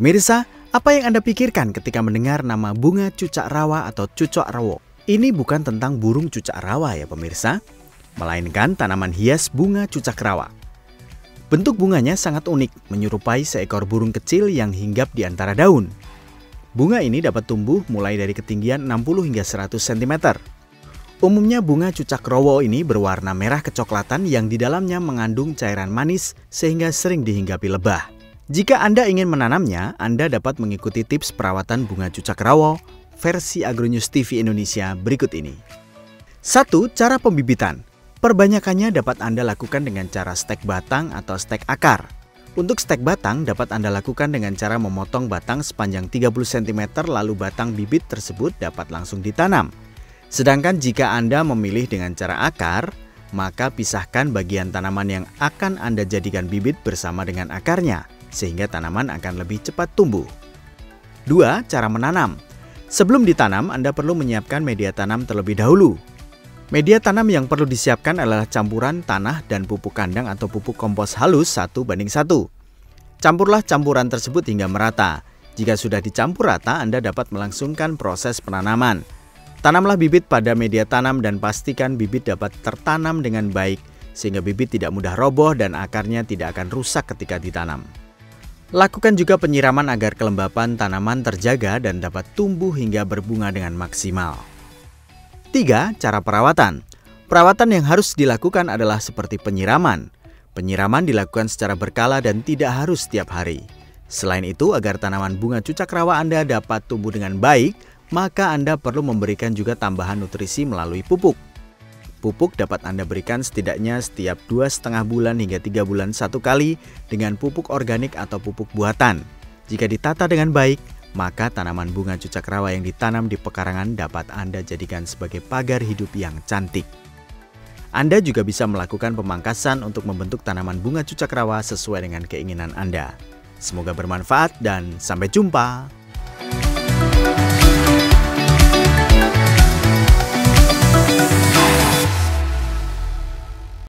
Pemirsa, apa yang Anda pikirkan ketika mendengar nama bunga cucak rawa atau cucok rawo? Ini bukan tentang burung cucak rawa ya pemirsa, melainkan tanaman hias bunga cucak rawa. Bentuk bunganya sangat unik, menyerupai seekor burung kecil yang hinggap di antara daun. Bunga ini dapat tumbuh mulai dari ketinggian 60 hingga 100 cm. Umumnya bunga cucak rawa ini berwarna merah kecoklatan yang di dalamnya mengandung cairan manis sehingga sering dihinggapi lebah. Jika Anda ingin menanamnya, Anda dapat mengikuti tips perawatan bunga cucak rawo versi Agronews TV Indonesia berikut ini. 1. Cara pembibitan. Perbanyakannya dapat Anda lakukan dengan cara stek batang atau stek akar. Untuk stek batang dapat Anda lakukan dengan cara memotong batang sepanjang 30 cm lalu batang bibit tersebut dapat langsung ditanam. Sedangkan jika Anda memilih dengan cara akar, maka pisahkan bagian tanaman yang akan Anda jadikan bibit bersama dengan akarnya sehingga tanaman akan lebih cepat tumbuh. 2. Cara menanam. Sebelum ditanam, Anda perlu menyiapkan media tanam terlebih dahulu. Media tanam yang perlu disiapkan adalah campuran tanah dan pupuk kandang atau pupuk kompos halus 1 banding 1. Campurlah campuran tersebut hingga merata. Jika sudah dicampur rata, Anda dapat melangsungkan proses penanaman. Tanamlah bibit pada media tanam dan pastikan bibit dapat tertanam dengan baik sehingga bibit tidak mudah roboh dan akarnya tidak akan rusak ketika ditanam. Lakukan juga penyiraman agar kelembapan tanaman terjaga dan dapat tumbuh hingga berbunga dengan maksimal. 3. Cara perawatan. Perawatan yang harus dilakukan adalah seperti penyiraman. Penyiraman dilakukan secara berkala dan tidak harus setiap hari. Selain itu, agar tanaman bunga cucak rawa Anda dapat tumbuh dengan baik, maka Anda perlu memberikan juga tambahan nutrisi melalui pupuk. Pupuk dapat Anda berikan setidaknya setiap dua setengah bulan hingga tiga bulan satu kali dengan pupuk organik atau pupuk buatan. Jika ditata dengan baik, maka tanaman bunga cucak rawa yang ditanam di pekarangan dapat Anda jadikan sebagai pagar hidup yang cantik. Anda juga bisa melakukan pemangkasan untuk membentuk tanaman bunga cucak rawa sesuai dengan keinginan Anda. Semoga bermanfaat dan sampai jumpa.